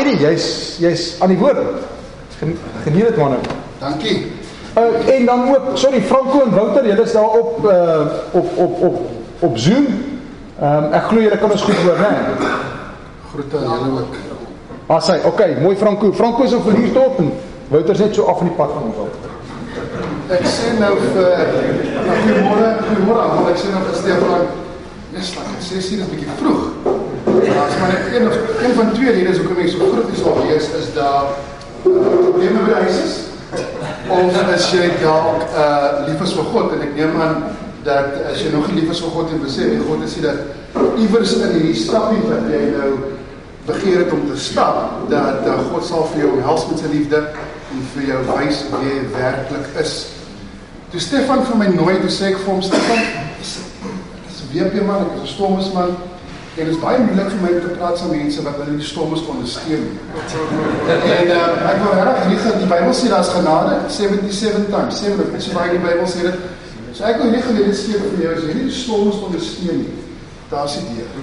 Eddie, jy's jy's aan die woord. Gen, geniet dit man. Dankie. Uh, en dan ook, sorry Franco en Wouter, julle is daar op uh, op op op op Zoom. Ehm um, ek glo julle kan ons goed hoor, né? Groete aan julle ook. Ah, sê, okay, mooi Franco. Franco is op verlies tot en Wouter's net so af in die pad van hom. Ek sê nou vir goeiemôre, goeiemôre. Ek sê nou vir Stefan, ek sê sien dit 'n bietjie vroeg. As maar net een of een van twee redes hoekom ek so vroeg is al wees is daar uh, probleme die huis is. Of as jy dalk uh lief is vir God en ek neem aan dat as jy nog nie lief is vir God en besef en God sê dat iewers in hierdie stapie wat jy nou begeer het om te stap dat uh, God sal vir jou help met sy liefde en vir jou wys wie jy werklik is. Toe Stefan vir my nooi, toe sê ek vir hom Stefan, dis 'n WP man, ek is 'n stormsman. En dit is baie moeilik vir my om te praat met mense wat hulle die stommes ondersteun. en uh, ek wil regtig dat die Bybel sê daar's genade 77 times. 7 of so baie die Bybel sê dit. So ek wil nie geleer dit skep vir jou as jy nie die stommes ondersteun nie. Daar's die deur.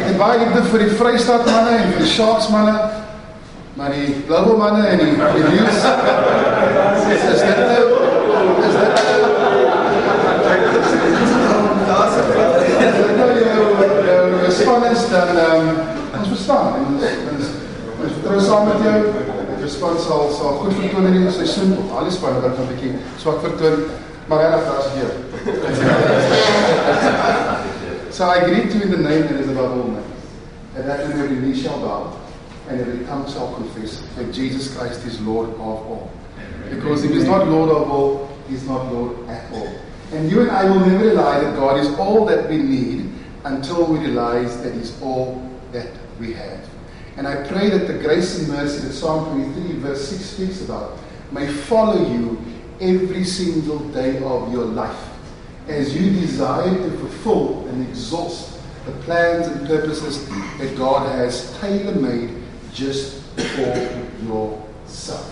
ek het baie liefde vir die Vrystaat manne en vir die Sharks manne. Maar die Global manne en die Lions is, is dit nou span sal sal goed vertoon seisoen. Al die spanne bietjie swak vertoon, maar so I greet you in the name that is above all names. And that every knee shall bow and every tongue shall confess that Jesus Christ is Lord of all. Because if he's not Lord of all, he's not Lord at all. And you and I will never lie that God is all that we need until we realize that He's all that we have. And I pray that the grace and mercy that Psalm 23, verse 6 speaks about may follow you every single day of your life as you desire to fulfill and exhaust the plans and purposes that God has tailor made just for yourself.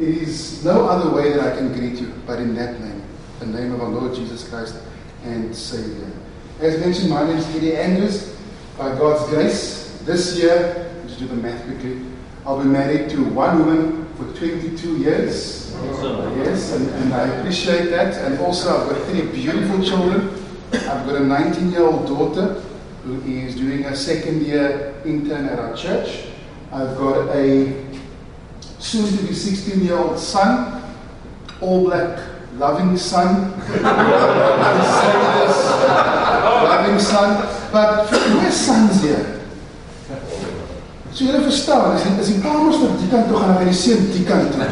It is no other way that I can greet you but in that name, the name of our Lord Jesus Christ and Savior. As mentioned, my name is Eddie Andrews. By God's grace, this year, let's do the math quickly, I'll be married to one woman for 22 years. Awesome. Yes, and, and I appreciate that. And also, I've got three beautiful children. I've got a 19 year old daughter who is doing a second year intern at our church. I've got a soon to be 16 year old son, all black, loving son. loving son, but where's sons here? So julle verstaan, as as die kamers tot die kant toe gaan, gaan die seun die kant toe.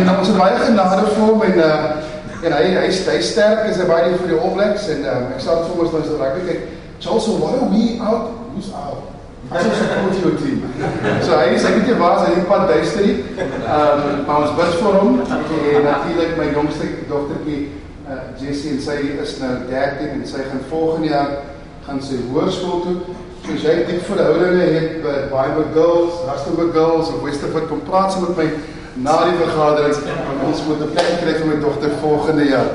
En ons het baie genade vir hom en uh en hy hy hy sterk is baie vir die All Blacks en um, ek sê vir ons nou so rugby kyk. Charles, so what are we out? Who's out? Just support your team. So hy is ek weet jy waar hy pad duister nie. Um maar ons bid vir hom en natuurlik my jongste dogtertjie uh, Jessie en sy is nou 13 en sy gaan volgende jaar gaan sy hoërskool toe. So sy het diep verhoudinge het by Bible Girls, Rustenburg Girls of Westerwood kom praat sy met my na die vergadering en ons moet 'n plek kry vir my dogter volgende jaar.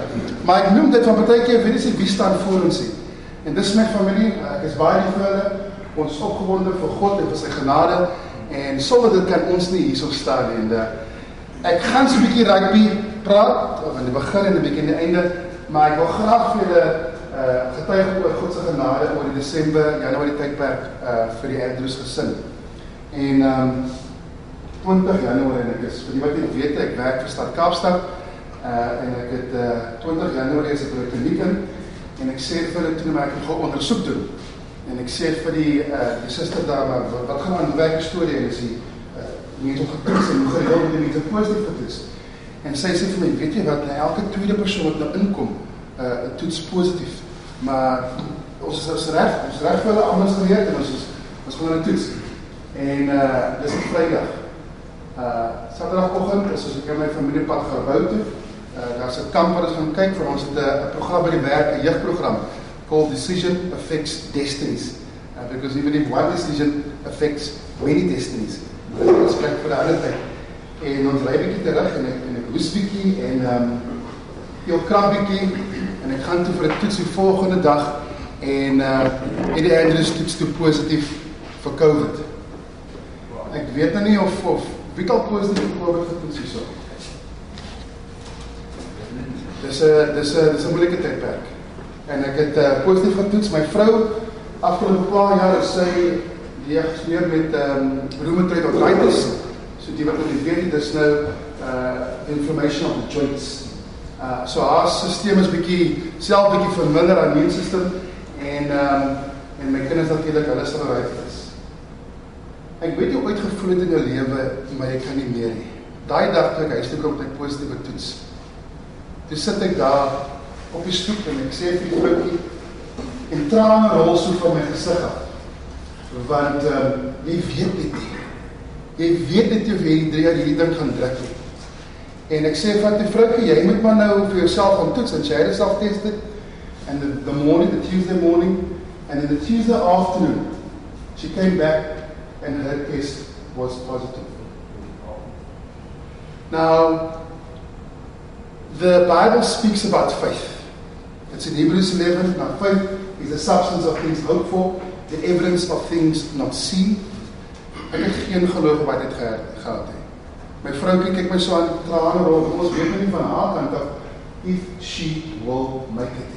Maar ek noem dit van partykeer weet jy wie staan voor ons hier. En dis my familie, ek is baie lief vir hulle. Ons opgewonde vir God en vir sy genade en sonder dit kan ons nie hierso staan. En uh, ek gaan so 'n bietjie rugby praat in die begin en 'n bietjie aan die einde, maar ek wil graag vir julle uh getuig oor God se genade oor die Desember, Januarie tydperk uh vir die Andrews gesin. En um 20 Januarie en ek is vir die wat nie weet ek werk vir Stad Kaapstad uh en ek het uh 20 Januarie is ek by die kliniek en ek sê vir hulle toe maar ek gaan ondersoek doen. En ek sê vir die uh die suster daar maar wat, wat gaan aan werk storie en is die uh mense getoets en hoe gereeld die mense positief getoets. En sy sê vir my, weet jy wat, elke tweede persoon wat nou inkom, uh toets positief. Maar ons is ons reg, ons reg vir hulle almal geleer en ons is ons gaan hulle toets. En uh dis 'n Vrydag. Uh Saterdagoggend is ons ek en my familie pad gebou toe. Uh daar's 'n kamp wat ons gaan kyk vir ons het 'n program by die werk, 'n jeugprogram called Decision Affects Destinies. Uh, because even if one decision affects many destinies, dit is plek vir 'n ander tyd. En ons ry bietjie terug en ek en ek hoes bietjie en ehm um, heel krap bietjie en ek gaan toe vir 'n toets die volgende dag en uh Eddie Andrews toets toe positief vir COVID. Ek weet nou nie of of wie al positief vir COVID getoets is so. Dis 'n dis 'n dis 'n moeilike tydperk. En ek het uh, positief getoets. My vrou afgelope paar jaar is sy diagnoseer met um, rheumatoid arthritis. So die wat nie weet dis nou uh inflammation of the joints. Uh so haar stelsel is bietjie self bietjie verminder aan immuunstelsel en ehm um, en my kinders natuurlik hulle sal reg is. Ek weet jy ooit gevoel het in jou lewe maar jy kan nie meer nie. Daai dag toe ek huis toe kom met 'n positiewe toets. Toe sit ek daar op die stoep en ek sê vir die vroutjie en trane rol so van my gesig af. Want ehm um, jy weet dit nie. Jy weet dit jy weet drie jaar hierdie ding gaan druk. En ek sê vir die vroutjie jy moet maar nou vir jouself gaan toets en het self test dit and the, the morning the Tuesday morning and in the Tuesday afternoon she came back and her test was positive. Now the Bible speaks about faith. It's in Hebrews 11. Now, faith is the substance of things hoped for, the evidence of things not seen. Ek het geen geloof wat dit gehad het. My vroukie kyk my so aan trane rol. Ons weet nie van haar kant af if she will make it.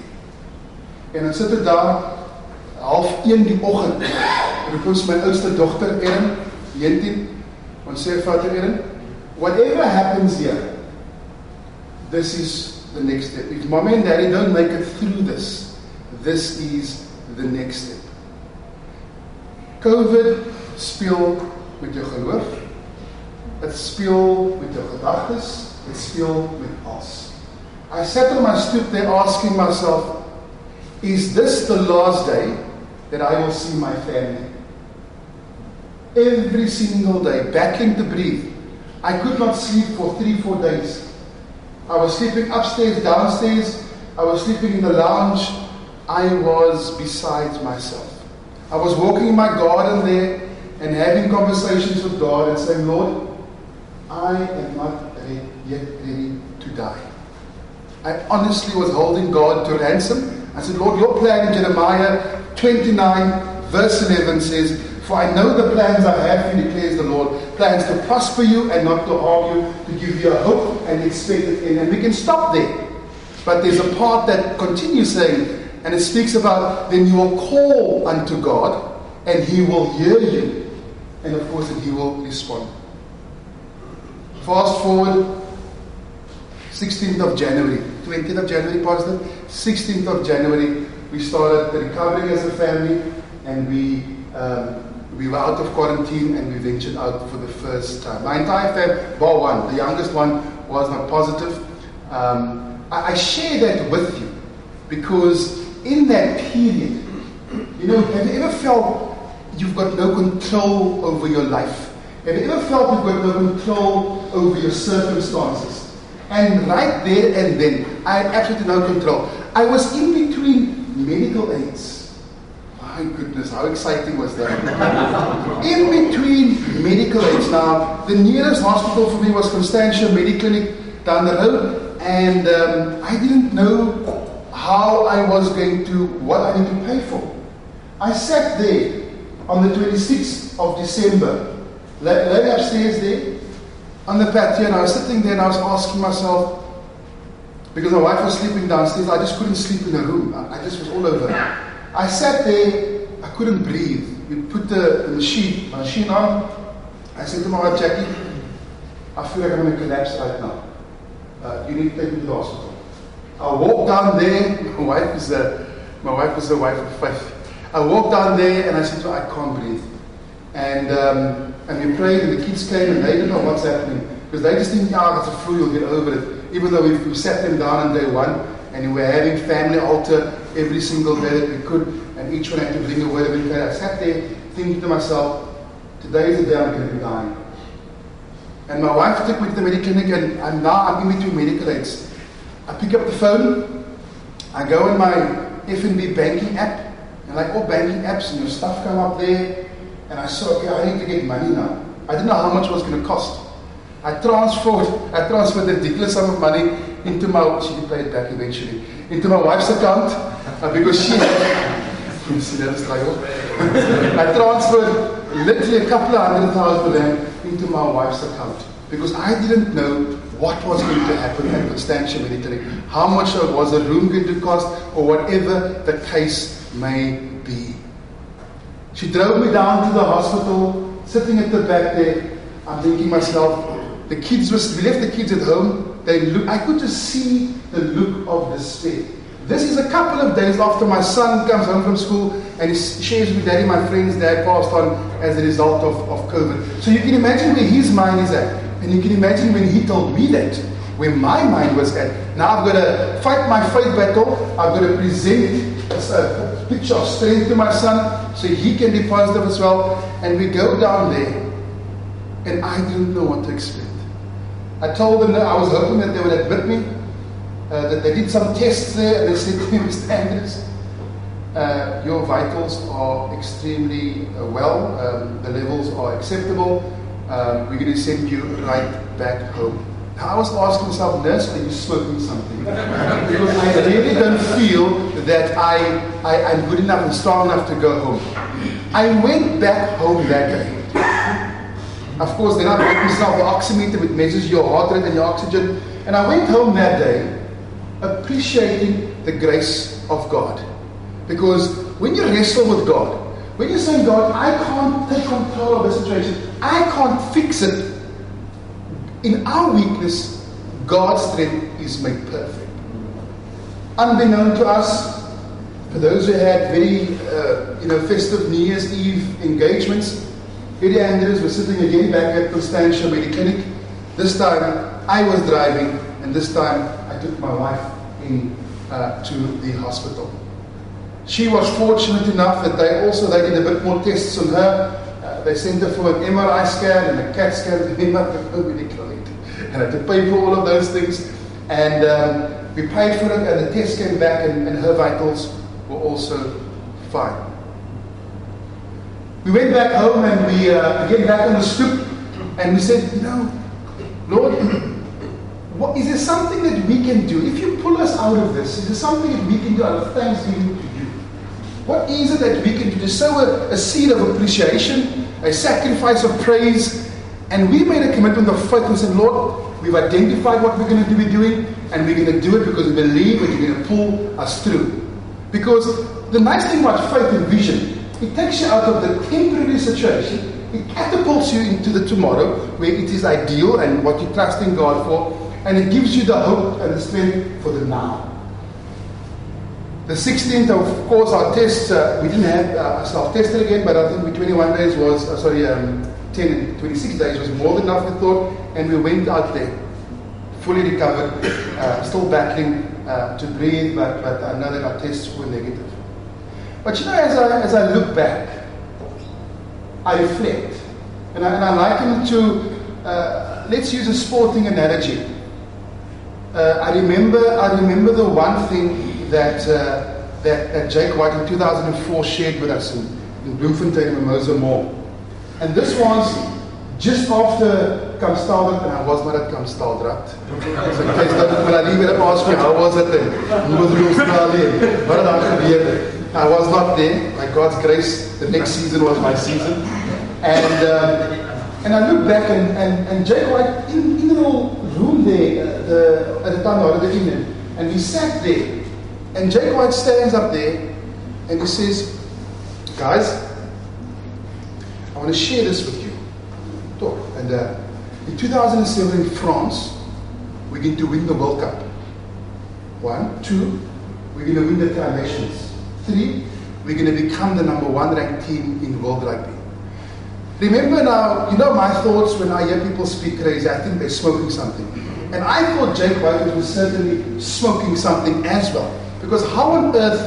En dan sit ek daar half 1 die oggend. Roep ons my oudste dogter Erin, 19. Ons sê vir Erin, whatever happens here, this is the next step. If mommy and daddy don't make it through this, this is the next step. COVID speel met jou geloof. Dit speel met jou gedagtes. Dit speel met alles. I sat on my stoop there asking myself, is this the last day that I will see my family? Every single day, battling to breathe. I could not sleep for three, four days. I was sleeping upstairs, downstairs. I was sleeping in the lounge. I was beside myself. I was walking in my garden there and having conversations with God and saying, Lord, I am not yet ready to die. I honestly was holding God to ransom. I said, Lord, your plan in Jeremiah 29, verse 11 says, For I know the plans I have for you, declares the Lord, plans to prosper you and not to harm you, to give you a hope and expected end. And we can stop there. But there's a part that continues saying, and it speaks about then you will call unto God and he will hear you. And of course, he will respond. Fast forward 16th of January, 20th of January, Pastor, 16th of January, we started recovering as a family and we um, we were out of quarantine and we ventured out for the first time. My entire family, bar one, the youngest one was not positive. Um, I, I share that with you because in that period, you know, have you ever felt you've got no control over your life? Have you ever felt you've got no control over your circumstances? And right there and then, I had absolutely no control. I was in between medical aids my goodness, how exciting was that? In between medical aids. Now, the nearest hospital for me was Constantia Mediclinic down the road, and um, I didn't know how I was going to, what I need to pay for. I sat there on the 26th of December, lay upstairs there on the patio, and I was sitting there and I was asking myself, because my wife was sleeping downstairs, I just couldn't sleep in the room. I just was all over. I sat there, I couldn't breathe. We put the, the machine, machine on. I said to my wife, Jackie, I feel like I'm going to collapse right now. Uh, you need to take me to the hospital. I walked down there. My wife is a, my wife is a wife of faith. I walked down there and I said to her, I can't breathe. And, um, and we prayed and the kids came and they didn't know what's happening. Because they just think, yeah, it's a flu, you'll get over it. Even though we, we sat them down on day one and we were having family altar every single day that we could, and each one had to bring a word of encouragement. I sat there thinking to myself, today is the day I'm going to be dying. And my wife took me to the medical clinic, and I'm now I'm in between medical aids. I pick up the phone, I go in my FNB banking app, and like all banking apps, and your stuff come up there, and I saw, okay, I need to get money now. I didn't know how much it was going to cost. I transferred, I transferred a ridiculous sum of money into my, she it back eventually, into my wife's account uh, because she You see that struggle? I transferred literally a couple of hundred thousand rand into my wife's account because I didn't know what was going to happen at Constantia Clinic, how much was a room going to cost, or whatever the case may be. She drove me down to the hospital, sitting at the back there. I'm thinking myself, the kids was we left the kids at home. They look I could just see the look of despair. This is a couple of days after my son comes home from school and he shares with Daddy, my friend's dad passed on as a result of, of COVID. So you can imagine where his mind is at. And you can imagine when he told me that, where my mind was at. Now I've got to fight my faith battle. I've got to present a picture of strength to my son so he can be positive as well. And we go down there, and I didn't know what to expect. I told them that I was hoping that they would admit me uh, that they did some tests there and they said to me, Mr. Andrews, uh, your vitals are extremely uh, well, um, the levels are acceptable, um, we're going to send you right back home. I was asking myself, nurse, are you smoking something? because I really don't feel that I, I, I'm good enough and strong enough to go home. I went back home that day. Of course, then I bought myself the oximeter which measures your heart rate and your oxygen. And I went home that day appreciating the grace of God. Because when you wrestle with God, when you say, God, I can't take control of the situation, I can't fix it, in our weakness, God's strength is made perfect. Unbeknown to us, for those who had very uh, you know, festive New Year's Eve engagements, Eddie Andrews was sitting again back at Constantia Mediclinic. This time I was driving, and this time I took my wife in uh, to the hospital. She was fortunate enough that they also they did a bit more tests on her. Uh, they sent her for an MRI scan and a CAT scan. and I had to pay for all of those things. And um, we paid for it, and the test came back, and, and her vitals were also fine. We went back home and we uh, again back on the stoop, and we said, you know, Lord, what, is there something that we can do? If you pull us out of this, is there something that we can do out of thanksgiving to you? What is it that we can do to sow a, a seed of appreciation, a sacrifice of praise? And we made a commitment of faith and said, Lord, we've identified what we're going to be doing, and we're going to do it because we believe that you're going to pull us through. Because the nice thing about faith and vision, it takes you out of the temporary situation, it catapults you into the tomorrow where it is ideal and what you trust in God for, and it gives you the hope and the strength for the now. The 16th, of course, our test, uh, we didn't have uh, self-tested again, but I think we 21 days was, uh, sorry, um, 10 and 26 days was more than enough, we thought, and we went out there, fully recovered, uh, still battling uh, to breathe, but, but I know that our tests were negative. But you know, as I, as I look back, I reflect, and I, and I liken it to, uh, let's use a sporting analogy. Uh, I remember, I remember the one thing that, uh, that, that Jake White in 2004 shared with us in, in Bloemfontein Mimosa Mall. And this was just after Kamp Staaldraad, and I was not at Kamp Staaldraad. so in case that when I leave it ask me, how was it then? Hoe was die Australië? Wat het daar gebeur? I was not there. By God's grace, the next season was my season. And um, and I look back and, and, and Jake White in, in the little room there uh, the, at the time of the evening, and we sat there. And Jake White stands up there and he says, Guys, want to share this with you. Talk. And uh, in 2007 in France, we're going to win the World Cup. One. Two, we're going to win the Tri Nations. Three, we're going to become the number one ranked team in world rugby. Remember now, you know my thoughts when I hear people speak crazy, I think they're smoking something. And I thought Jake White was certainly smoking something as well. Because how on earth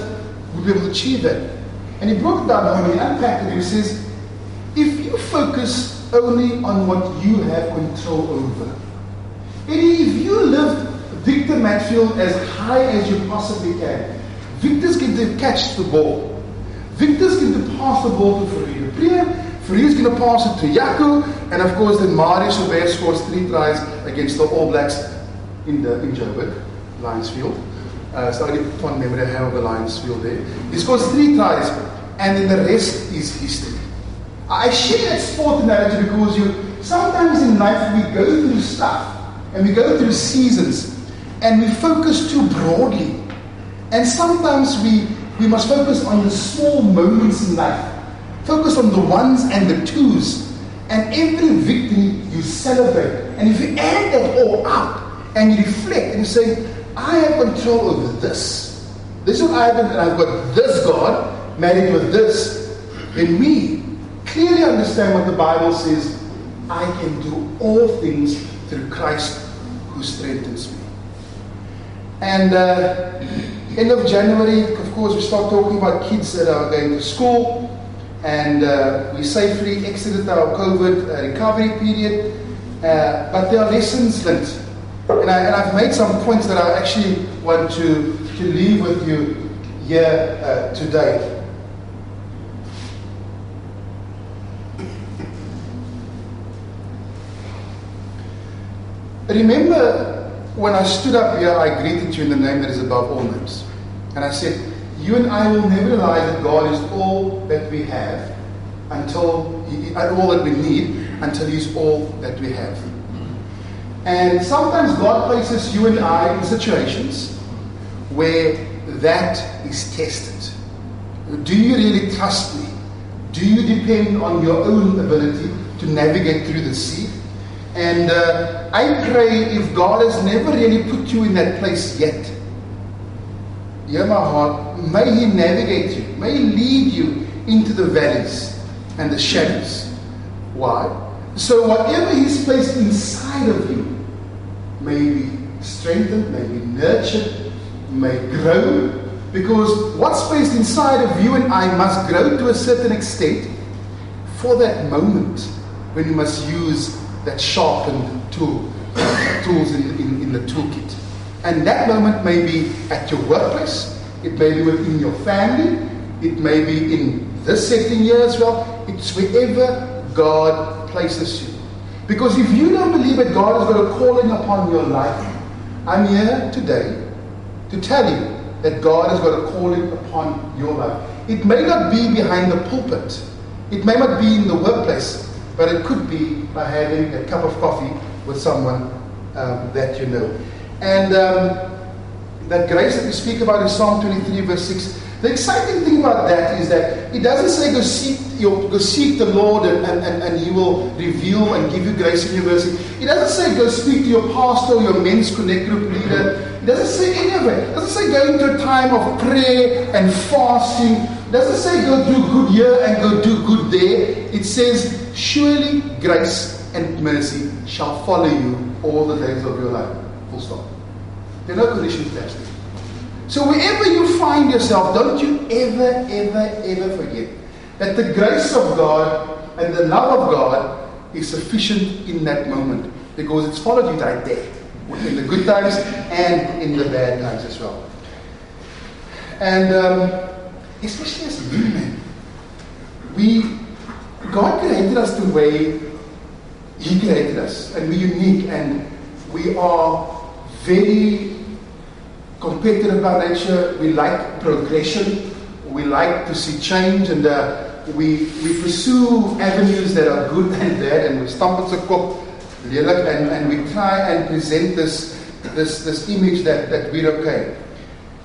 would we be able to achieve that? And he broke it down and he unpacked it. He says, you focus only on what you have control over, and if you lift Victor Matfield as high as you possibly can, Victor's going to catch the ball. Victor's going to pass the ball to Fourie. Free's going to pass it to Jaque, and of course, then Marius Joubert scores three tries against the All Blacks in the in Joburg, Lions Field. Uh, so I get fond memory I have of the Lions Field there. He scores three tries, and then the rest is history. I share that sport analogy because you sometimes in life we go through stuff and we go through seasons and we focus too broadly. And sometimes we, we must focus on the small moments in life. Focus on the ones and the twos. And every victory you celebrate. And if you add that all up and you reflect and you say, I have control over this. This is what I have, and I've got this God married with this. Then we clearly understand what the Bible says. I can do all things through Christ who strengthens me. And uh, end of January, of course, we start talking about kids that are going to school. And uh, we safely exited our COVID uh, recovery period. Uh, but there are lessons learned. And, I, and I've made some points that I actually want to, to leave with you here uh, today. Remember when I stood up here, I greeted you in the name that is above all names. And I said, You and I will never realize that God is all that we have until he, all that we need until He's all that we have. And sometimes God places you and I in situations where that is tested. Do you really trust me? Do you depend on your own ability to navigate through the sea? And uh, I pray if God has never really put you in that place yet, hear my heart, may He navigate you, may He lead you into the valleys and the shadows. Why? So whatever He's placed inside of you may be strengthened, may be nurtured, may grow. Because what's placed inside of you and I must grow to a certain extent for that moment when you must use that sharpened tool, uh, tools in, in, in the toolkit. And that moment may be at your workplace, it may be within your family, it may be in this setting here as well. It's wherever God places you. Because if you don't believe that God has got a calling upon your life, I'm here today to tell you that God has got a calling upon your life. It may not be behind the pulpit, it may not be in the workplace, but it could be by having a cup of coffee with someone um, that you know. And um, that grace that we speak about in Psalm 23, verse 6. The exciting thing about that is that it doesn't say go seek, go seek the Lord and, and, and, He will reveal and give you grace in your mercy. It doesn't say go speak to your pastor your men's connect group leader. It doesn't say any of it. It doesn't say go into a time of prayer and fasting. Doesn't say go do good here and go do good there. It says surely grace and mercy shall follow you all the days of your life. Full stop. There are no conditions attached. So wherever you find yourself, don't you ever, ever, ever forget that the grace of God and the love of God is sufficient in that moment because it's followed you right there in the good times and in the bad times as well. And um, especially as women, we God created us the way He created us, and we're unique, and we are very competitive by nature. We like progression. We like to see change, and uh, we we pursue avenues that are good and bad, and we stamp ons kop and and we try and present this this this image that that we're okay.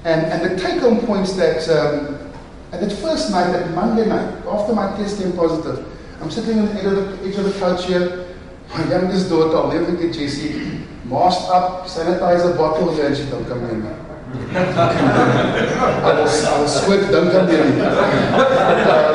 And and the take-home points that. Um, and that first night, that Monday night, after my test came positive, I'm sitting on the edge of the, edge of the couch here. My youngest daughter, I'll never forget Jessie, masked up, sanitizer bottle, and she don't come in. I was, I was sweat, don't come near me. Uh,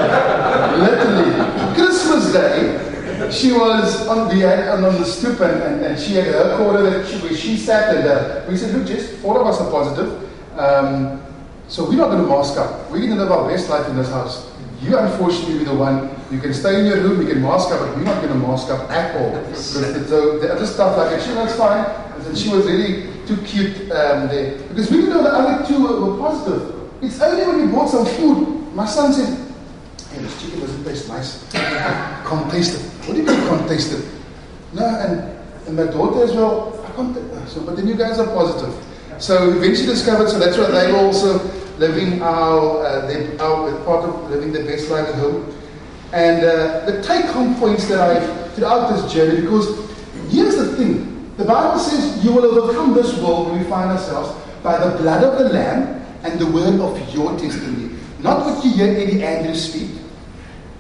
literally, Christmas Day, she was on the on the stoop and, and, and she had her corner that she, where she sat and uh, we said, look, Jess, four of us are positive. Um, so we're not going to mask up. We're going to live our best life in this house. You, unfortunately, be the one. You can stay in your room, you can mask up, but we're not going to mask up at all. So the, the other stuff, like, she was fine. And she was really too cute um, there. Because we know the other two were, were positive. It's only when we bought some food, my son said, Hey, this chicken doesn't taste nice. can't taste it. What do you mean can't taste it? No, and, and my daughter as well, I can't taste So, but then you guys are positive. So eventually discovered, so that's why they were also living our, uh, the, our part of living the best life at home. And uh, the take-home points that I've throughout this journey, because here's the thing: the Bible says you will overcome this world where we find ourselves by the blood of the Lamb and the word of your testimony. Not what you hear Eddie Andrews speak,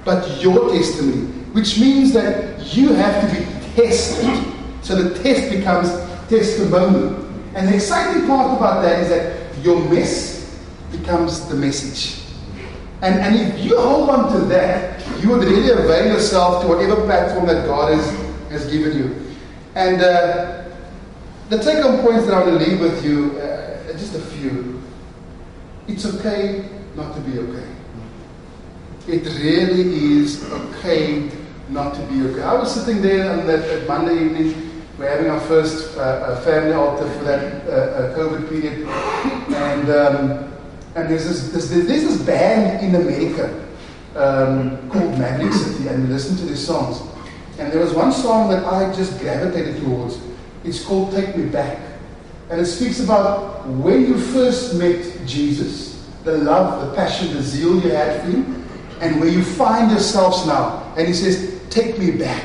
but your testimony, which means that you have to be tested. So the test becomes testimony. And the exciting part about that is that your mess becomes the message. And, and if you hold on to that, you would really avail yourself to whatever platform that God has, has given you. And uh, the take home points that I want to leave with you, uh, just a few. It's okay not to be okay. It really is okay not to be okay. I was sitting there on that, that Monday evening. We're having our first uh, uh family altar for that uh, uh, COVID period. And, um, and there's, this, there's, there's this band in America um, called Maverick City, and we listened to their songs. And there was one song that I just gravitated towards. It's called Take Me Back. And it speaks about when you first met Jesus, the love, the passion, the zeal you had for him, and where you find yourselves now. And he says, Take me back.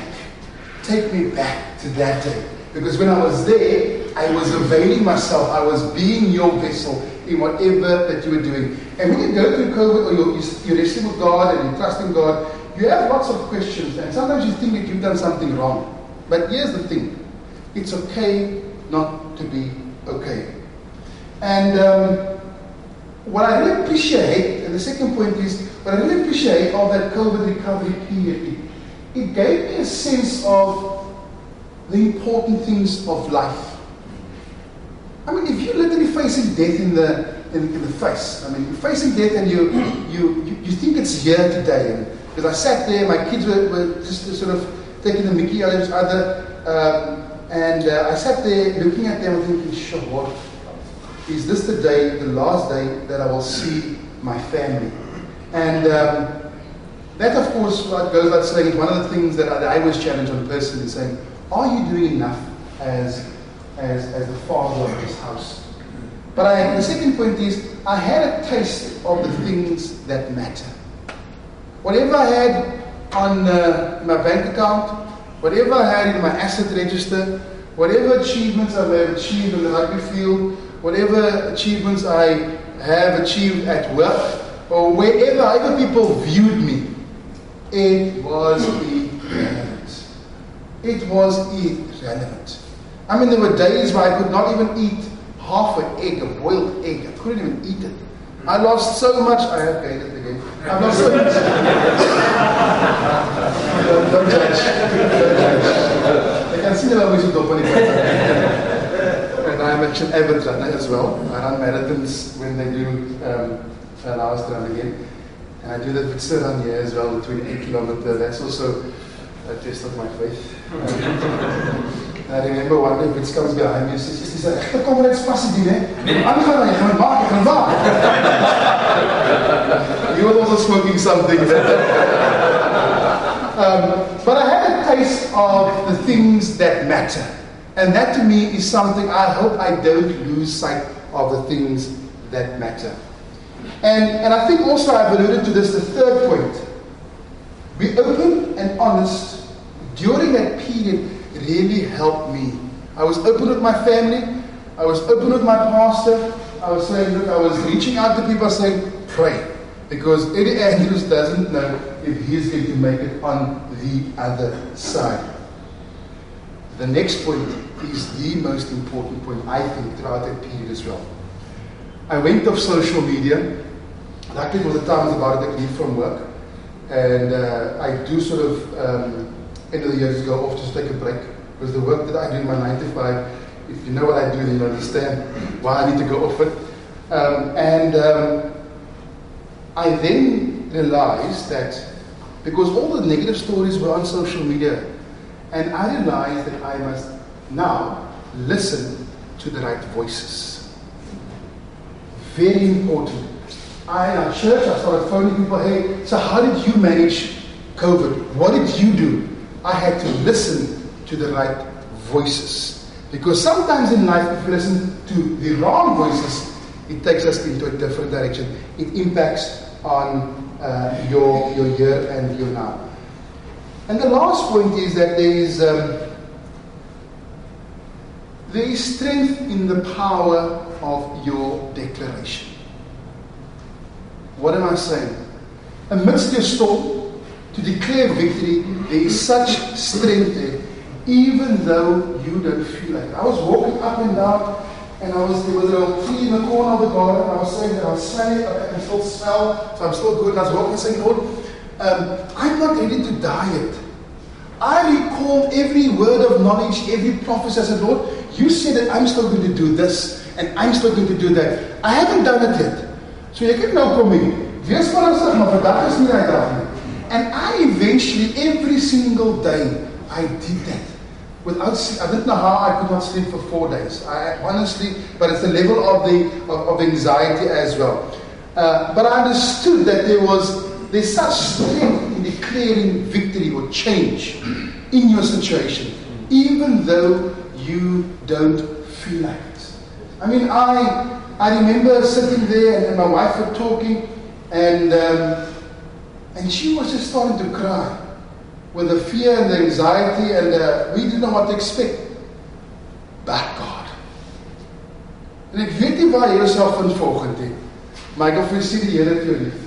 Take me back to that day. Because when I was there, I was availing myself. I was being your vessel in whatever that you were doing. And when you go through COVID or you're, you're with God and you're trusting God, you have lots of questions. And sometimes you think that you've done something wrong. But here's the thing it's okay not to be okay. And um, what I really appreciate, and the second point is, what I really appreciate of that COVID recovery period, it gave me a sense of the important things of life. I mean, if you're literally facing death in the in, in, the face, I mean, you're facing death and you you you, you think it's here today. Because I sat there, my kids were, were just sort of taking the Mickey out of each other, um, and uh, I sat there looking at them and thinking, sure, what is this the day, the last day that I will see my family? And um, that, of course, what goes without saying, one of the things that I, I always challenge on a person is saying, are you doing enough as as, as the father of this house. But I, the second point is, I had a taste of the things that matter. Whatever I had on uh, my bank account, whatever I had in my asset register, whatever achievements I have achieved in the rugby field, whatever achievements I have achieved at work, or wherever other people viewed me, it was irrelevant. It was irrelevant. I mean, there were days where I could not even eat half an egg, a boiled egg. I couldn't even eat it. I lost so much. I have gained it again. I lost so much. don't, don't judge. Don't judge. I can see that I always do And I'm an avid runner as well. I run marathons when they do um, us to run again. And I do that with Siran here as well, between 8 kilometers. That's also a test of my faith. I remember one day Wits comes behind me and says, "Is this a comrades passie die, né? Aangaan jy gaan maak, gaan maak." He was also smoking something. um, but I had a taste of the things that matter. And that to me is something I hope I don't lose sight of the things that matter. And, and I think also I've alluded to this, the third point. Be open and honest during that period really helped me. I was open with my family. I was open with my pastor. I was saying, look, I was reaching out to people saying, pray. Because Eddie Andrews doesn't know if he's going to make it on the other side. The next point is the most important point, I think, throughout that period as well. I went off social media. Luckily, was the time was about to leave from work. And uh, I do sort of um, end of the year just go off, just take a break. Because the work that I do in my 9 to 5, if you know what I do, then you understand why I need to go off it. Um, and um, I then realized that because all the negative stories were on social media, and I realized that I must now listen to the right voices. Very important. I, at church, I started phoning people, hey, so how did you manage COVID? What did you do? I had to listen to the right voices. Because sometimes in life, if you listen to the wrong voices, it takes us into a different direction. It impacts on uh, your, your year and your now. And the last point is that there is, um, there is strength in the power of your declaration. What am I saying? Amidst your storm, to declare victory, there is such strength there, even though you don't feel like it. I was walking up and down, and I was there was a little tree in the corner of the garden, and I was saying that I was smelling I can still smell, so I'm still good. And I was walking and saying, Lord, um, I'm not ready to die yet. I recall every word of knowledge, every prophecy. I said, Lord, you said that I'm still going to do this, and I'm still going to do that. I haven't done it yet. So jy kan nou kom hier. Wees versigtig, maar vandag is nie daai dag nie. And I eventually every single day I did that. Without I didn't know how I could not sleep for four days. I honestly, but it's the level of the of, of anxiety as well. Uh, but I understood that there was there's such strength in declaring victory or change in your situation, even though you don't feel like it. I mean, I I remember sitting there and, my wife were talking, and um, and she was just starting to cry with the fear and the anxiety, and uh, we didn't know what to expect. But God. En ek weet nie waar jy jouself in volgende nie. Maar ek wil vir sê die Here het jou lief.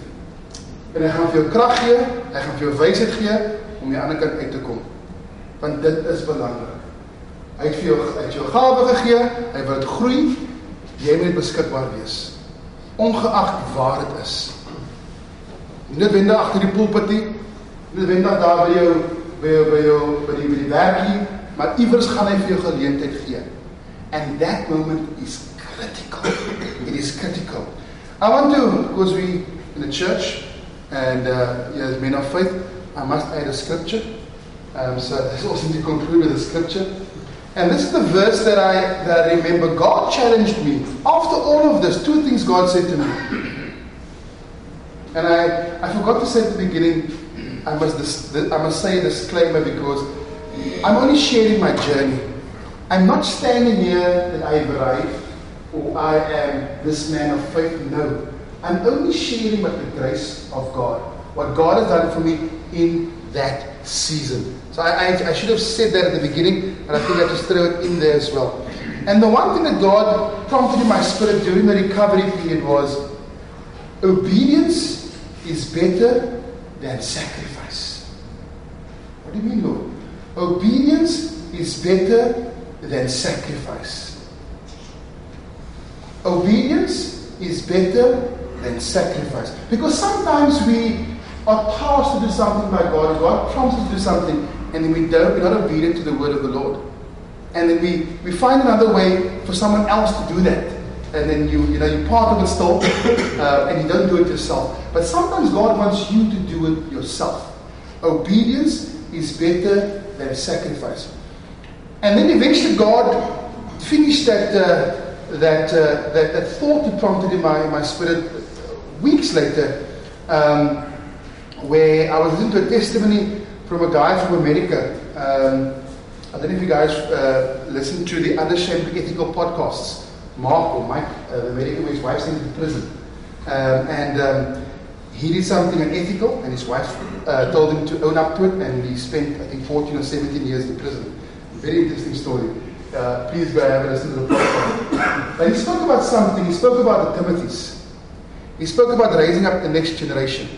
En hy gaan vir jou krag gee, hy gaan vir jou wysheid gee om die ander kant uit te kom. Want dit is belangrik. Hy het vir jou hy het jou gawe gegee, hy wil dit groei, jy moet beskikbaar wees ongeag waar dit is nie noodwendig agter die pulpitie nie noodwendig daar by jou by jou by jou by die die werkie maar iewers gaan hy vir jou geleentheid gee and that moment is critical it is critical i want to because we in the church and uh as men of faith i must add a scripture um so this also to conclude with the scripture And this is the verse that I, that I remember. God challenged me. After all of this, two things God said to me. And I, I forgot to say at the beginning, I must, I must say a disclaimer because I'm only sharing my journey. I'm not standing here that I arrived or I am this man of faith. No. I'm only sharing with the grace of God. What God has done for me in that season. So I, I, I, should have said that at the beginning, and I think I just throw it in there as well. And the one thing that God prompted in my spirit during the recovery period was obedience is better than sacrifice. Do you mean, Lord? Obedience is better than sacrifice. Obedience is better than sacrifice. Because sometimes we are tasked to do something by God, God prompts us to do something, and then we don't, we're not obedient to the word of the Lord. And then we, we find another way for someone else to do that. And then you, you know, you're part of it still, uh, and you don't do it yourself. But sometimes God wants you to do it yourself. Obedience is better than sacrifice. And then eventually God finished that, uh, that, uh, that, that thought that prompted in my, in my spirit weeks later, um, where I was listening to a testimony from a guy from America. Um, I don't know if you guys uh, listen to the Unashamed Ethical podcasts. Mark or Mike, uh, American, where his wife's in prison. Um, and um, he did something unethical, and his wife uh, told him to own up to it, and he spent, I think, 14 or 17 years in prison. Very interesting story. Uh, please go have a listen to the podcast. But he spoke about something. He spoke about the Timothys. He spoke about raising up the next generation.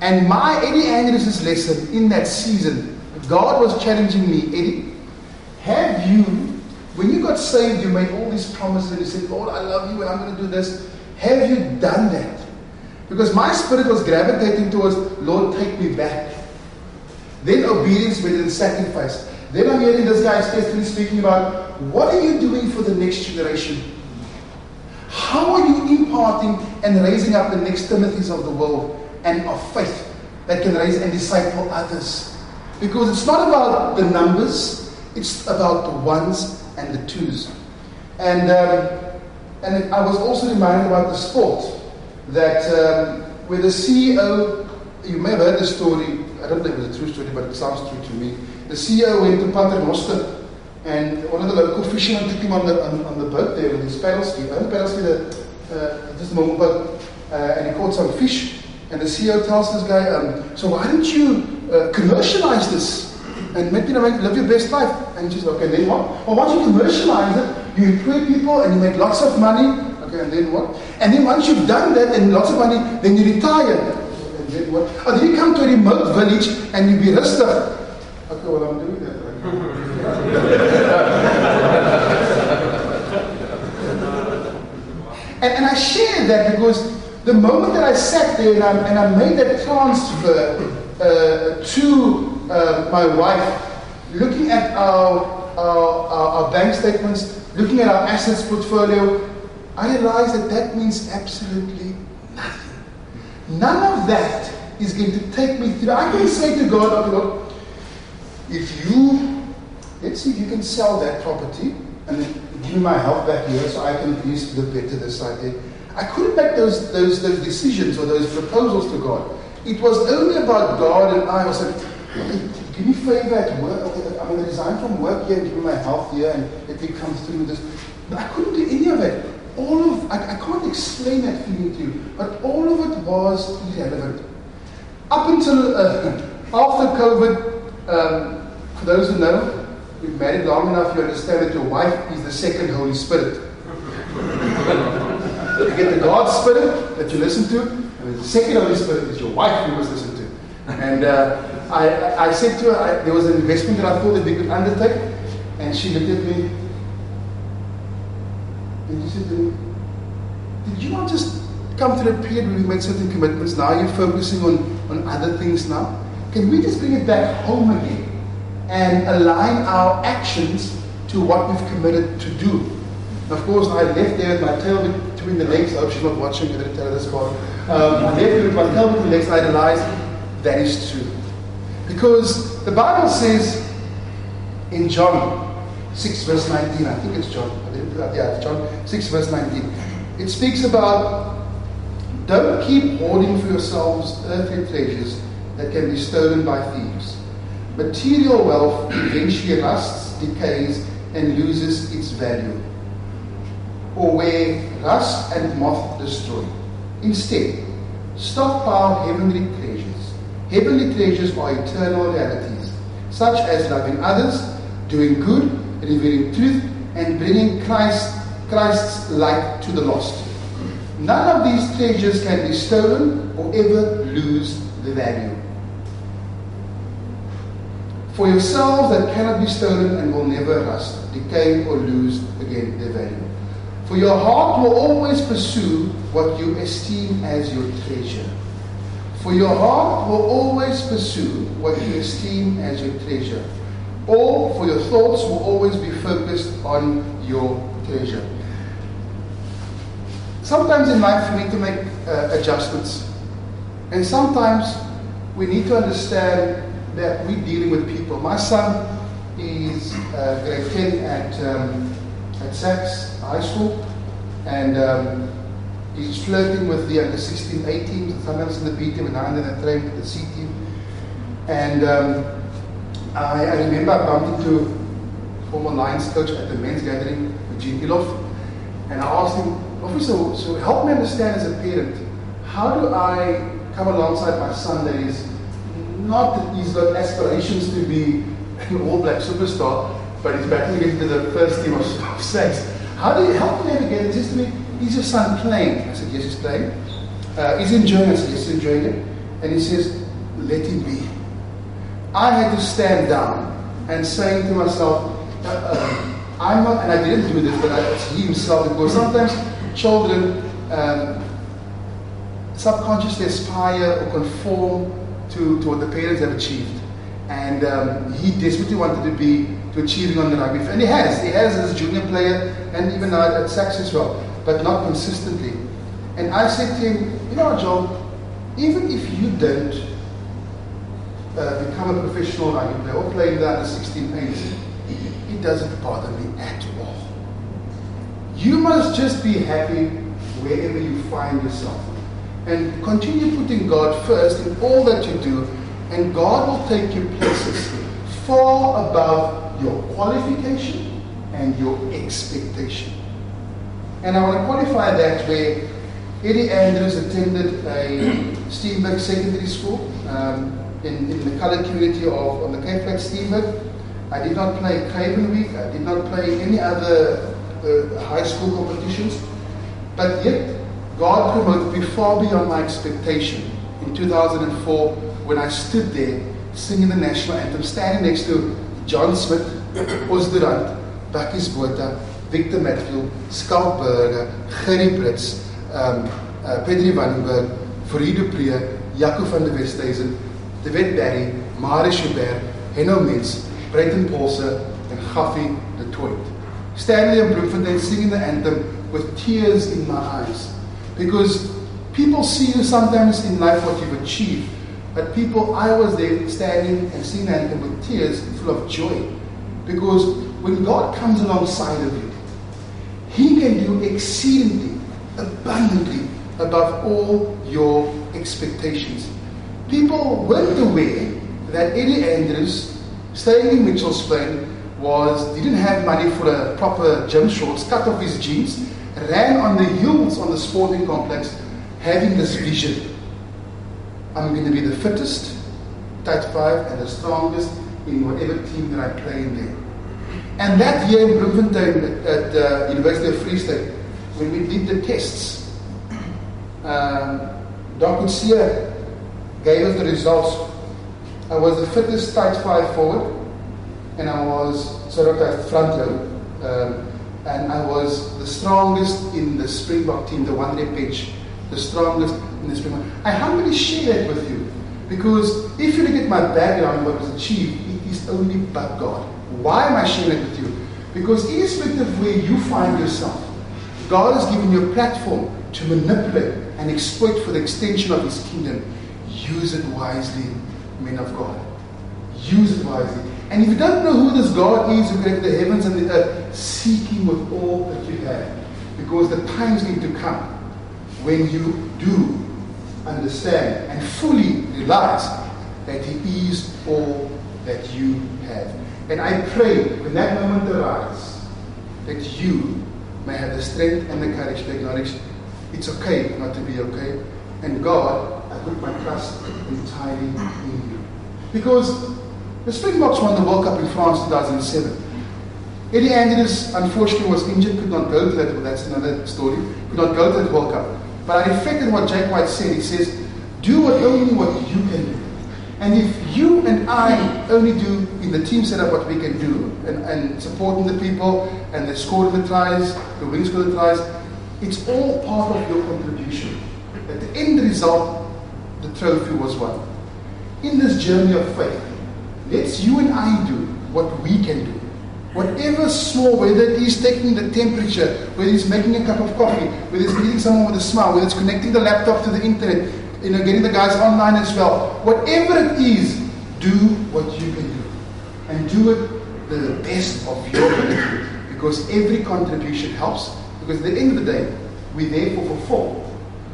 And my Eddie Andrews' lesson in that season, God was challenging me, Eddie, have you, when you got saved, you made all these promises and you said, Lord, I love you and I'm going to do this. Have you done that? Because my spirit was gravitating towards, Lord, take me back. Then obedience than sacrifice. Then I'm hearing this guy especially speaking about what are you doing for the next generation? How are you imparting and raising up the next Timothys of the world? and of faith that can raise and disciple others. Because it's not about the numbers, it's about the ones and the twos. And, um, and I was also reminded about the sport that um, where the CEO, you may have heard the story, I don't know if it's a true story, but it sounds true to me. The CEO went to Paternoster and one of the local fishermen took him on the, on, on the boat there with his paddle ski. I paddle ski, the, uh, just a moment, but, uh, and he caught some fish. And the CEO tells this guy, um, so why don't you uh, commercialize this and make, you know, live your best life? And he says, okay, then what? Well, once you commercialize it, you employ people and you make lots of money. Okay, and then what? And then once you've done that and lots of money, then you retire. And then what? Oh, then you come to a remote village and you be rustig. Okay, well, I'm doing that. and, and I share that because the moment that I sat there and I, and I made that transfer uh, to uh, my wife, looking at our, our, our, our bank statements, looking at our assets portfolio, I realized that that means absolutely nothing. None of that is going to take me through. I can say to God, okay, Lord, if you, let's see if you can sell that property and give me my health back here so I can at least live better this side there. I couldn't make those, those, those decisions or those proposals to God. It was only about God and I was like, give me favor at work. I'm going to resign from work here and give me my health here and let me come through this. But I couldn't do any of it. All of, I, I can't explain that feeling to you, but all of it was irrelevant. Up until uh, after COVID, um, for those who know, you've married long enough, you understand that your wife is the second Holy Spirit. You get the God Spirit that you listen to, and the second Holy Spirit is your wife you must listen to. And uh, I, I said to her, I, there was an investment that I thought that we could undertake, and she looked at me, said to Did you not just come to the period where we made certain commitments? Now you're focusing on, on other things now? Can we just bring it back home again and align our actions to what we've committed to do? Of course, I left there with my tail between the legs. I hope she's not watching. I didn't tell her this part. Um, I left there with my tail between the legs. I realized that is true. Because the Bible says in John 6, verse 19, I think it's John. Yeah, it's John 6, verse 19. It speaks about don't keep hoarding for yourselves earthly treasures that can be stolen by thieves. Material wealth eventually rusts, decays, and loses its value or where rust and moth destroy. Instead, stockpile heavenly treasures. Heavenly treasures are eternal realities, such as loving others, doing good, revealing truth, and bringing Christ, Christ's light to the lost. None of these treasures can be stolen or ever lose the value. For yourselves that cannot be stolen and will never rust, decay, or lose again their value. For your heart will always pursue what you esteem as your treasure. For your heart will always pursue what you esteem as your treasure. Or for your thoughts will always be focused on your treasure. Sometimes in life we need to make uh, adjustments. And sometimes we need to understand that we're dealing with people. My son is uh, grade 10 at um, at SACS High School, and um, he's flirting with the under 16, 18, sometimes in the B team and now in the train with the C team. And um, I, I, remember I bumped into former Lions coach at the men's gathering, Eugene Eloff, and I asked him, Officer, so help me understand as a parent, how do I come alongside my son that is not that he's got aspirations to be an all black superstar, but he's battling into the first team of, of. How do you help him navigate? Says to me, is your son playing? I said, yes, he's playing. Uh, he's enjoying it. I said, yes, he's enjoying it. And he says, let him be. I had to stand down and saying to myself, uh, uh, I'm not, and I didn't do this, but I, he himself, because sometimes children um, subconsciously aspire or conform to, to what the parents have achieved. And um, he desperately wanted to be to achieving on the rugby field. And he has. He has as a junior player and even now at SACS as well, but not consistently. And I said to him, you know, Joe, even if you don't uh, become a professional rugby player or play in the under 16 18, it doesn't bother me at all. You must just be happy wherever you find yourself. And continue putting God first in all that you do, and God will take you places far above your qualification and your expectation. And I want to qualify that where Eddie Andrews attended a Steenberg Secondary School um, in, in the colored community of on the Cape Flat Steenberg. I did not play Craven Week. I did not play any other uh, high school competitions. But yet, God promoted me far beyond my expectation. In 2004, when I stood there singing the national anthem, standing next to John Smit, Os du Randt, Bakkies Botha, Victor Matfield, Schalk Burger, Gerrie Britz, um, uh, Pedrie Wannenburg, Fourie du Preez, Jaco van der Westhuyzen, Wet Barry, Marius Joubert, Henno Mentz, Brenton Paulse, and Gaffie du Toit. Standing there in Bloemfontein singing the anthem with tears in my eyes. Because people see you sometimes in life what you've achieved, but people, I was there standing and singing the anthem with tears full of joy. Because when God comes alongside of you, He can do exceedingly, abundantly above all your expectations. People weren't aware that Eddie Andrews, staying in Mitchell's Plain, was didn't have money for a proper gym shorts, cut off his jeans, ran on the hills on the sporting complex, having this vision. I'm going to be the fittest, tight five, and the strongest in whatever team that I play in there. And that year in Bloemfontein at the uh, University of Free State, when we did the tests, um, Dr. Sear gave us the results. I was the fittest tight five forward, and I was sort of at front row. Um, and I was the strongest in the Springbok team, the one day pitch, the strongest in the Springbok. I humbly share that with you because if you look at my background, what was achieved, it is only but God. Why am I sharing it with you? Because irrespective of where you find yourself, God has given you a platform to manipulate and exploit for the extension of His kingdom. Use it wisely, men of God. Use it wisely. And if you don't know who this God is who created the heavens and the earth, seek Him with all that you have. Because the time's going to come when you do understand and fully realize that He is all that you have. And I pray when that moment arrives that you may have the strength and the courage to acknowledge it's okay not to be okay. And God, put my trust entirely in you. Because the Springboks won the World Cup in France 2007. Eddie Andrews, unfortunately, was injured, could not go to that. That's another story. Could not go to that World Cup. But I reflected what Jake White said. He says, do what only what you can do. And if you and I only do in the team setup what we can do, and, and supporting the people, and the scoring the tries, the winning score the tries, it's all part of your contribution. At the end result, the trophy was won. In this journey of faith, let's you and I do what we can do. Whatever small, whether it is taking the temperature, whether it's making a cup of coffee, whether it's greeting someone with a smile, whether it's connecting the laptop to the internet, you know, getting the guys online as well. Whatever it is, do what you can do. And do it the best of your ability. Because every contribution helps. Because at the end of the day, we therefore fulfill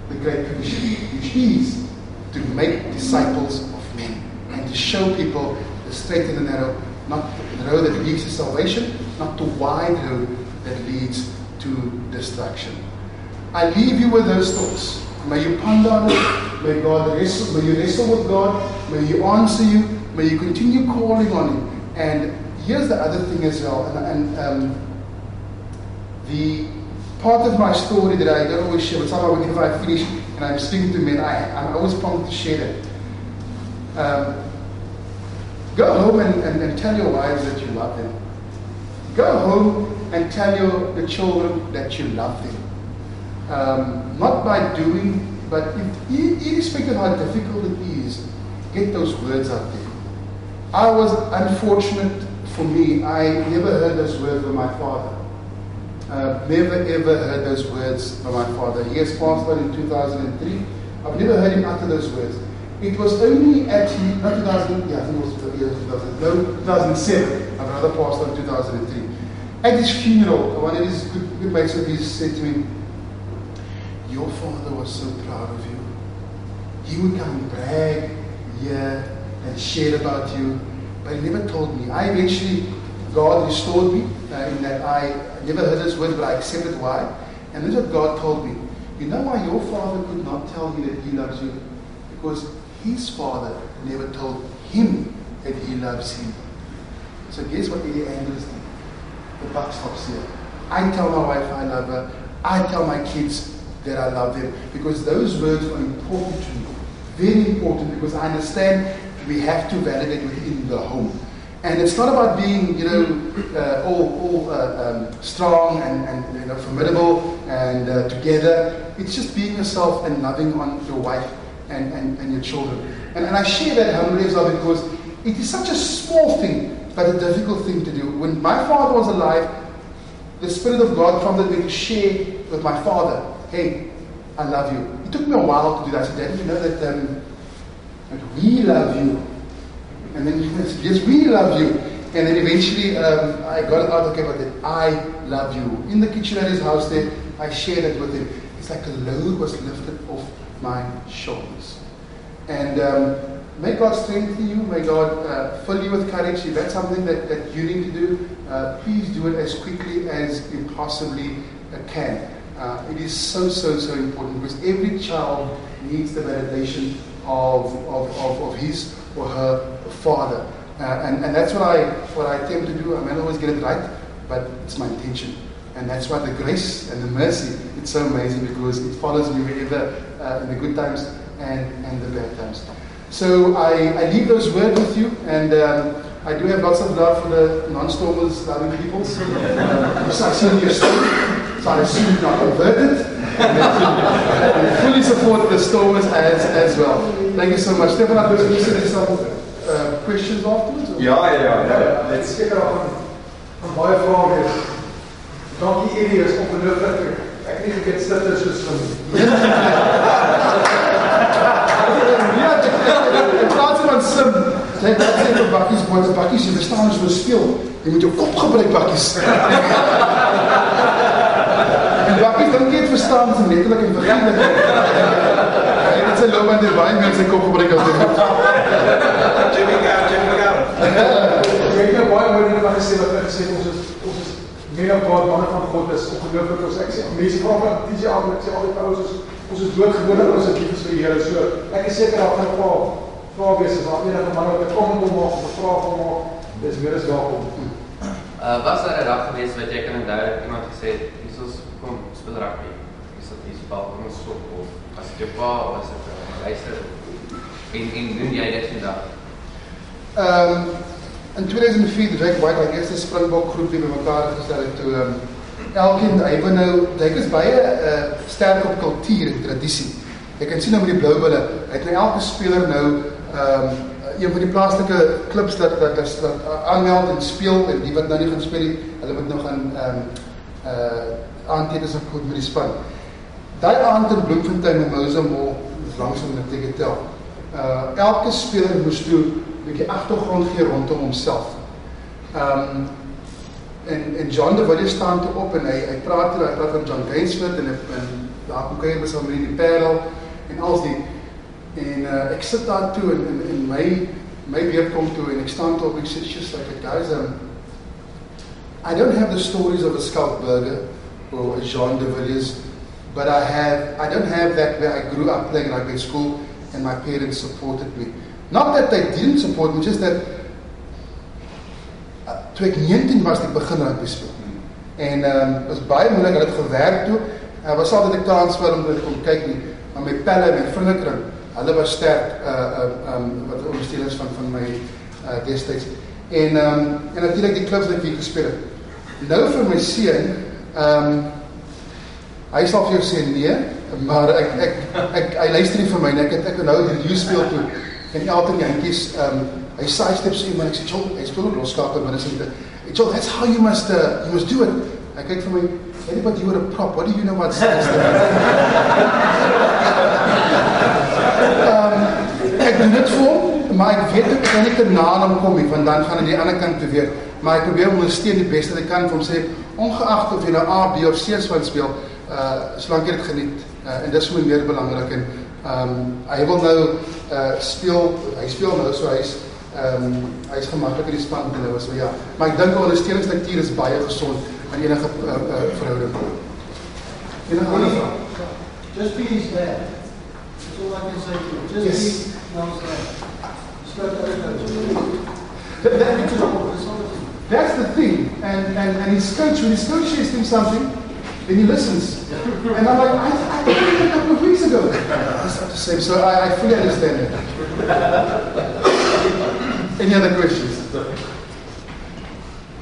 the Great Commission, which is to make disciples of men and to show people the straight and the narrow, not the road that leads to salvation, not the wide road that leads to destruction. I leave you with those thoughts. May you ponder on it. May God wrestle, may you wrestle with God. May He answer you. May you continue calling on Him. And here's the other thing as well. And, and um, the part of my story that I don't always share, but somehow whenever I finish and I'm speaking to men, I, I'm always prompted to share that. Um, go home and, and, and tell your wives that you love them. Go home and tell your the children that you love them. Um, not by doing, but if, irrespective of how difficult it is, get those words out there. I was unfortunate for me, I never heard those words from my father. Uh, never ever heard those words from my father. He has passed on in 2003. I've never heard him utter those words. It was only at, not 2000, yeah, I think it was 2000, no, 2007. My brother passed on in 2003. At his funeral, one of his good, good mates of his said to me, Your father was so proud of you. He would come and brag here and share about you, but he never told me. I eventually, God restored me uh, in that I never heard this word, but I accepted why. And this is what God told me. You know why your father could not tell you that he loves you? Because his father never told him that he loves him. So guess what Eddie Andrews did? The buck stops here. I tell my wife I love her. I tell my kids that I love them because those words are important to me. Very important because I understand we have to validate within the home. And it's not about being, you know, uh, all, all uh, um, strong and, and you know, formidable and uh, together. It's just being yourself and loving on your wife and, and, and your children. And, and I share that humbly as well because it is such a small thing, but a difficult thing to do. When my father was alive, the Spirit of God prompted me to share with my father, hey, I love you. It took me a while to do that. Said, Daddy, you know that, um, that we love you. And then he said, yes, we love you. And then eventually um, I got out, okay, but then I love you. In the kitchen at his house there, I shared it with him. It's like a load was lifted off my shoulders. And um, may God strengthen you. May God uh, fill you with courage. If that's something that, that you need to do, uh, please do it as quickly as you possibly uh, can. Uh, it is so, so, so important because every child needs the validation of, of, of, of his or her father. Uh, and, and that's what I, what I attempt to do. I may not always get it right, but it's my intention. And that's why the grace and the mercy, it's so amazing because it follows me wherever, uh, in the good times and, and the bad times. So I, I leave those words with you, and um, I do have lots of love for the non-stormers, loving people. Uh, I see your story, so I assume you're not converted. fully support the Stormers as, as well. Thank you so much. Stefan, I believe you said there's some uh, questions afterwards? Or? Ja, ja, ja. Let's check out on, on my phone is, donkey areas op een luchtwerker. Ek nie geweet sitte soos van nie. Ja, ek praat van sim. Jy praat van bakkies, bakkies, jy verstaan as jy speel. Jy moet jou kop gebruik bakkies. en bakkies dink jy het verstaan se letterlik en figuurlik. Hy het sy loop aan die baie mense kop gebruik as dit. Jimmy Gar, Jimmy Gar. Jy het nou baie mooi dinge gesê wat gesê het, ons is ons is meer op God, manne van God is ongelooflik ons ek sê mense vra van dis ja, ek sê altyd ouers is ons is doodgebore ons is lief vir die Here. So ek is seker daar gaan 'n paar vrae wees as daar enige manne wat 'n comment wil maak of 'n vraag wil maak, dis meer as welkom. Uh, was daar 'n dag gewees wat jy kan onthou dat iemand gesê het, "Hier is speel rugby." Is dit iets ons stop of was dit jou pa of was dit uh, luister en en doen jy dit vandag? Ehm um, in 2004 het ek baie daai eerste Springbok groepie bymekaar gestel het toe ehm um, elkeen hy wou nou dit is baie uh, sterk op kultuur en tradisie. Jy kan sien nou met die blou bulle, het nou elke speler nou ehm um, een van die plaaslike klubs dat dat dat, dat aanmeld en speel en die wat nou nie gaan speel nie, hulle moet nou gaan ehm um, uh aanteken as goed met die span. Daai aand in Bloemfontein in Mozambique, dis langs om net te tel. Uh elke speler moes toe 'n bietjie agtergrond gee rondom homself. Um, en en John de Villiers staan toe op en hy hy praat toe, hy praat van John Gainsmith en en daar kom kuier met hom in die Parel en als die en uh, ek sit daar toe en in in my my weer kom toe en ek staan toe op ek sê just like guys um I don't have the stories of a Scout Burger or John de Villiers but I have I don't have that where I grew up playing rugby at school and my parents supported me. Not that they didn't support me, just that uh, toe ek 19 was, ek begin rugby speel. En ehm um, was baie moeilik, hulle het gewerk toe. Ek was altyd ek kans vir om te kom kyk nie, maar my pelle en vriendekring, hulle was sterk uh uh um wat ondersteuners van van my uh destyds. En ehm um, en natuurlik die klubs wat ek hier gespeel het. Nou vir my seun, ehm um, hy sal vir jou sê nee, maar ek ek ek, ek hy luister nie vir my nie. Ek het ek nou review speel toe en elke jantjies ehm um, hy sê steps in maar ek sê "Joe, hy speel ook loskakel maar dis nie Hey, Joe, that's how you must uh, you must do it. Hy kyk vir my, "Hey, but you were a prop. What do you know about steps?" Ehm ek doen dit vir hom, maar ek weet ek kan nie te na hom kom nie, want dan gaan hy die ander kant toe weer. Maar ek probeer ondersteun die beste wat ek kan hom sê, ongeag of jy nou A, B of C span speel, uh solank jy dit geniet. Uh, en dis vir my meer belangrik en ehm um, hy wil nou uh speel, hy speel nou so hy's ehm um, hy's gemaklik in die span nou so ja. Maar ek dink 'n ondersteuningsstruktuur is baie gesond in enige uh, uh, verhouding. En 'n ander vraag. Just be his dad. That's all I can say to you. Just Yes. be Mel's dad. Straight out That- coach. That's the thing. And, and, and his coach, when his coach says to him something, then he listens. And I'm like, I, I it a couple of weeks ago. It's not the same. So I, I fully understand that. Any other questions?